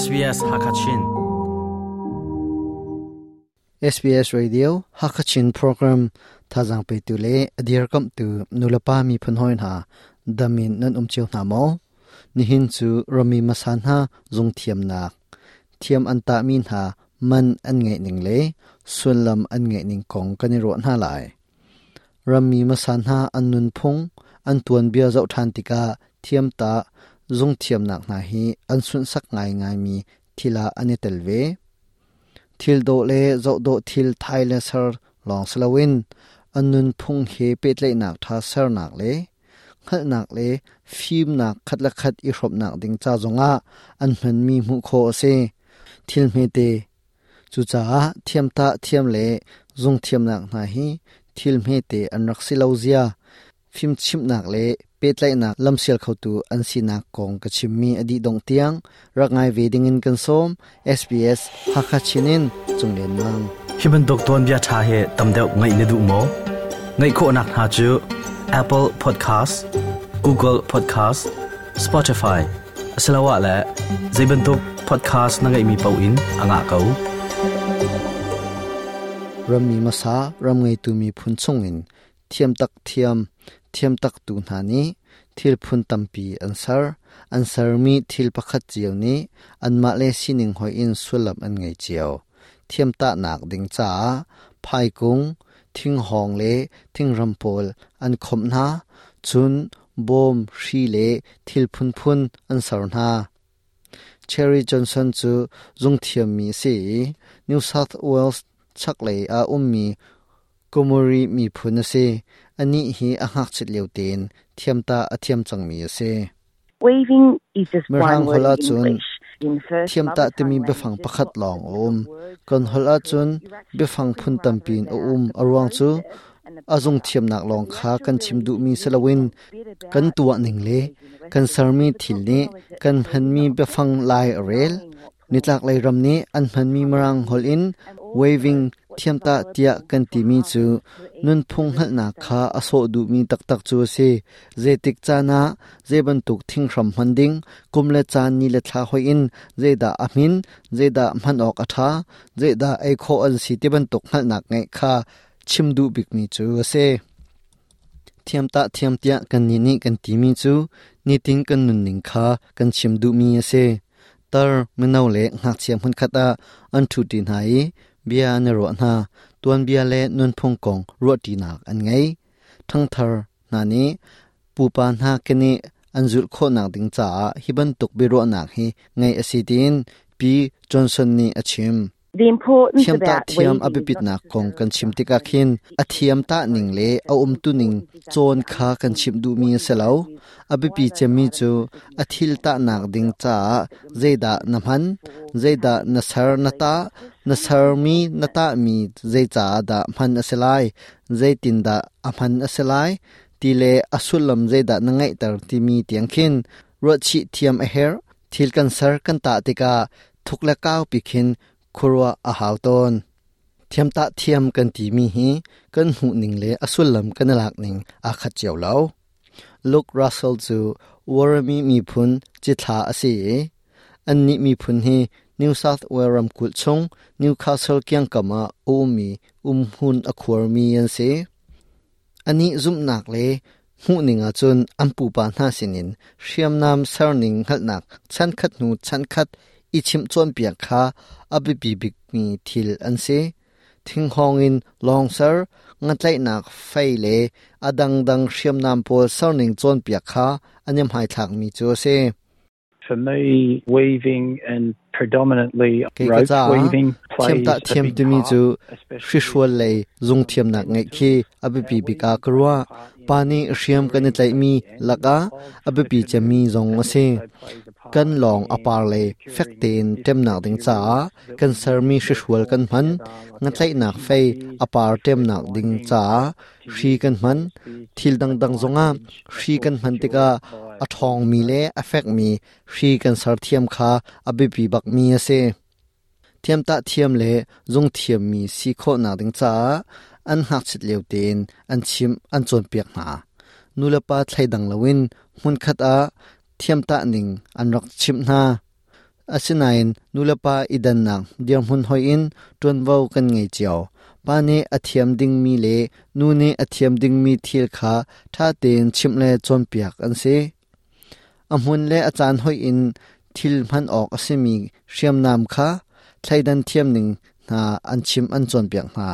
SBS Hakachin SBS Radio Hakachin program thazang pe tu le adir kam tu nulapa mi phun hoin ha damin nan um chiu na mo ni hin chu rami masan ha zung thiam na thiam an ta min ha man an nge ning le sunlam an nge ning kong kani ro na lai rami masan ha an nun phung an tuan bia zau than tika thiam ta zung thiam nak na hi an sun sak ngai ngai mi thila ani telve thil do le zo do thil thai le sar long slawin. Anun phung he pet le nak tha sar nak le. Khal nak le, phim nak khat la khat i rop nak ding cha zonga. An hman mi mu kho se thil me te. Chu cha thiam ta thiam le. Zung thiam nak na hi, thil me te an rak si zia phim chim nak le pet lai nak lam sel khau tu an si nak kong ka chim mi adi dong tiang rak ngai ve ding in kan som sbs ha kha chinin chung len mang hiban dok ton bia tha he tamdeu ngai ne du mo ngai kho nak ha chu apple podcast google podcast spotify. Asalawa la zaiban dok podcast na ngai mi pau in anga kau ram mi masa ram ngai tu mi phun chung in thiam tak thiam thiam tak tu na ni thil phun tampi ansar ansar mi thil pakhat chiaw ni anma le sining hoi in sulam an ngai chiaw thiam ta nak ding cha phai kung thing hong le thing rampol an khom na chun bom hri le thil phun phun an sar na cherry johnson chu zung thiam mi si new south wales chak le a ummi komori mi phun se ani hi a hak chit leutin thiamta a thiam changmi ase. Weaving is just Merhang one word hola in chun. English. In first thiam ta mother te mi tongue befang languages, pakhat long there are um words kon hola that chun you actually befang phun rather tampin o than um the arwang chu process and the azung product. thiam nak long The kha actual kan chim du mi really selawin bit about kan tua ning le. Kan sarmi thil ni kan han mi befang lai rel. nitlak lai ram ni an han mi marang hol in. waving thiam ta tia kan ti mi chu nun phung hal na kha aso du mi tak tak chu se ze tik cha na ze ban tuk thing ram cung lễ cha ni le tha hoi in ze da amin ze da man ok tha ze da ai kho al si ti ban tuk hal nak ngai kha chim du bik mi chu se thiam ta thiam tia kan ni ni kan ti mi chu ni ting kan nun ning kha kan chim du mi ase tar minau le ngak chiam hun khata an thu tin hai bia na ro na tuan bia le nun phung kong ro ti nak an ngai thang thar na ni pu pa na ke ni an zul kho nak ding cha hiban tuk bi ro nak hi ngai asidin pi johnson ni achim The importance thiam ta thiam abipit na kong kan chim tika khin. A thiam ta ning le a um tu ning. Chon kha kan chim du mi selo abipi chemi chu a thil ta nak ding cha zeida namhan zeida nasar nata nasar mi nata mi zeicha da man aselai zeitin da amhan aselai tile asulam zeida nangai tar ti mi tiang khin. Ro chi thiam a her thil kan sar kan ta tika. Thukla kaw pikhin ครัวอาหาวตนเทียมตะเทียมกันตีมีฮีกันหูหนิงเลอสุลลำกันหลักหนิงอาขัดเจียวเล้าลูกรัสเซลจูวอร์มีมีพุนจิตาอสีอันนี้มีพุนฮีนิวเซาท์เวรัมกุลชงนิวคาสเซิลเกียงกามาโอมีอุมหุนอควรมียันเสอันนี้ซุมนักเลหูหนิงอาจุนอันปูปานหาสินินเชียมนามเซรนิงขัดหนักฉันขัดหนูฉันขัด ichim chon piak kha abi bi bik mi thil an se thing hong in long sir ngatlai nak fai le adang dang hriam nam pol sarning chon piak kha anyam hai thak mi chu se. For me, weaving and predominantly rope weaving plays ta thiam tu mi chu Shishwal lei zung thiam nak ngai khi abi pi bi ka krwa pani hriam kan tlai mi laka abi pi chami zong ase kan long apar le fektin tem nak ding cha kan sermi shishwal kan man ngatlai nak fei apar tem nak ding cha shi kan man thil dang dang zonga shi kan man tika a thong mi le afek mi shi kan sar thiam kha abi pi bak mi ase thiam ta thiam le zung thiam mi si kho na ding cha an hak chit leu ten an chim an chon piak na nulapa thlai dang lawin mun khat a thiam ta ning an rak chim na asinain nulapa idan nak diam hun hoi in tuan vau kan ngei chiao pane athiam ding mi le nu ne athiam ding mi thil kha tha ten chim le chon piak an se amun le achan hoi in thil man ok asimi hriam nam kha thlaidan thiam ning na an chim an chon piak na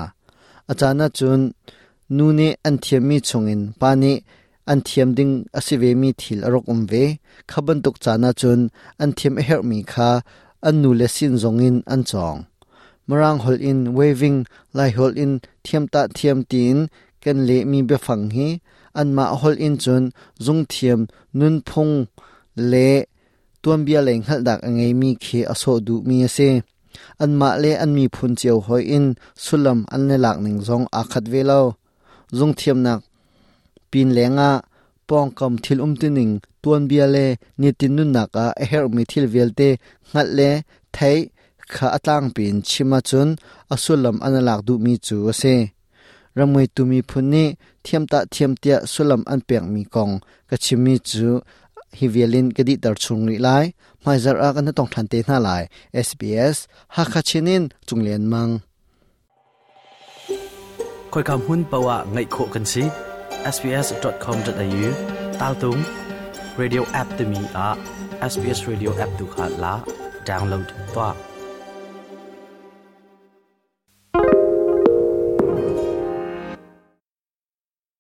achana chun nu ne an thiam mi chungin pane an thiam ding asive mi thil arok um ve. Khaban tuk chana chun, an thiam a her mi kha, an nu le sin zongin an chong. Marang hol in, waving, lai hol in, thiam ta thiam tin kan le mi be phang hi. An ma hol in chun, zung thiam, nun phung le, tuam bia leng hal dak angai mi khe aso du mi ase an ma le an mi phun cheu hoi in, sulam an le lak ning zong akhat velo zung thiam nak pin lenga, pong kam thil um tining tuan bia le, ni tin nun naka a her mi thil velte ngat le, thai, kha atang pin, chima chun asulam analak du mi chu ase. Ramoi tumi phunni thiam ta thiam tia sulam an pek mi kong, ka chimi chu, hi vialin kadi tar chung ri lai, mai zar a kan tong than te na lai sbs ha kha chinin chunglen mang. Khoi kam hun pawa ngai kho kan si sbs.com.au tal tung radio app to mi a sbs radio app to kha la download toa.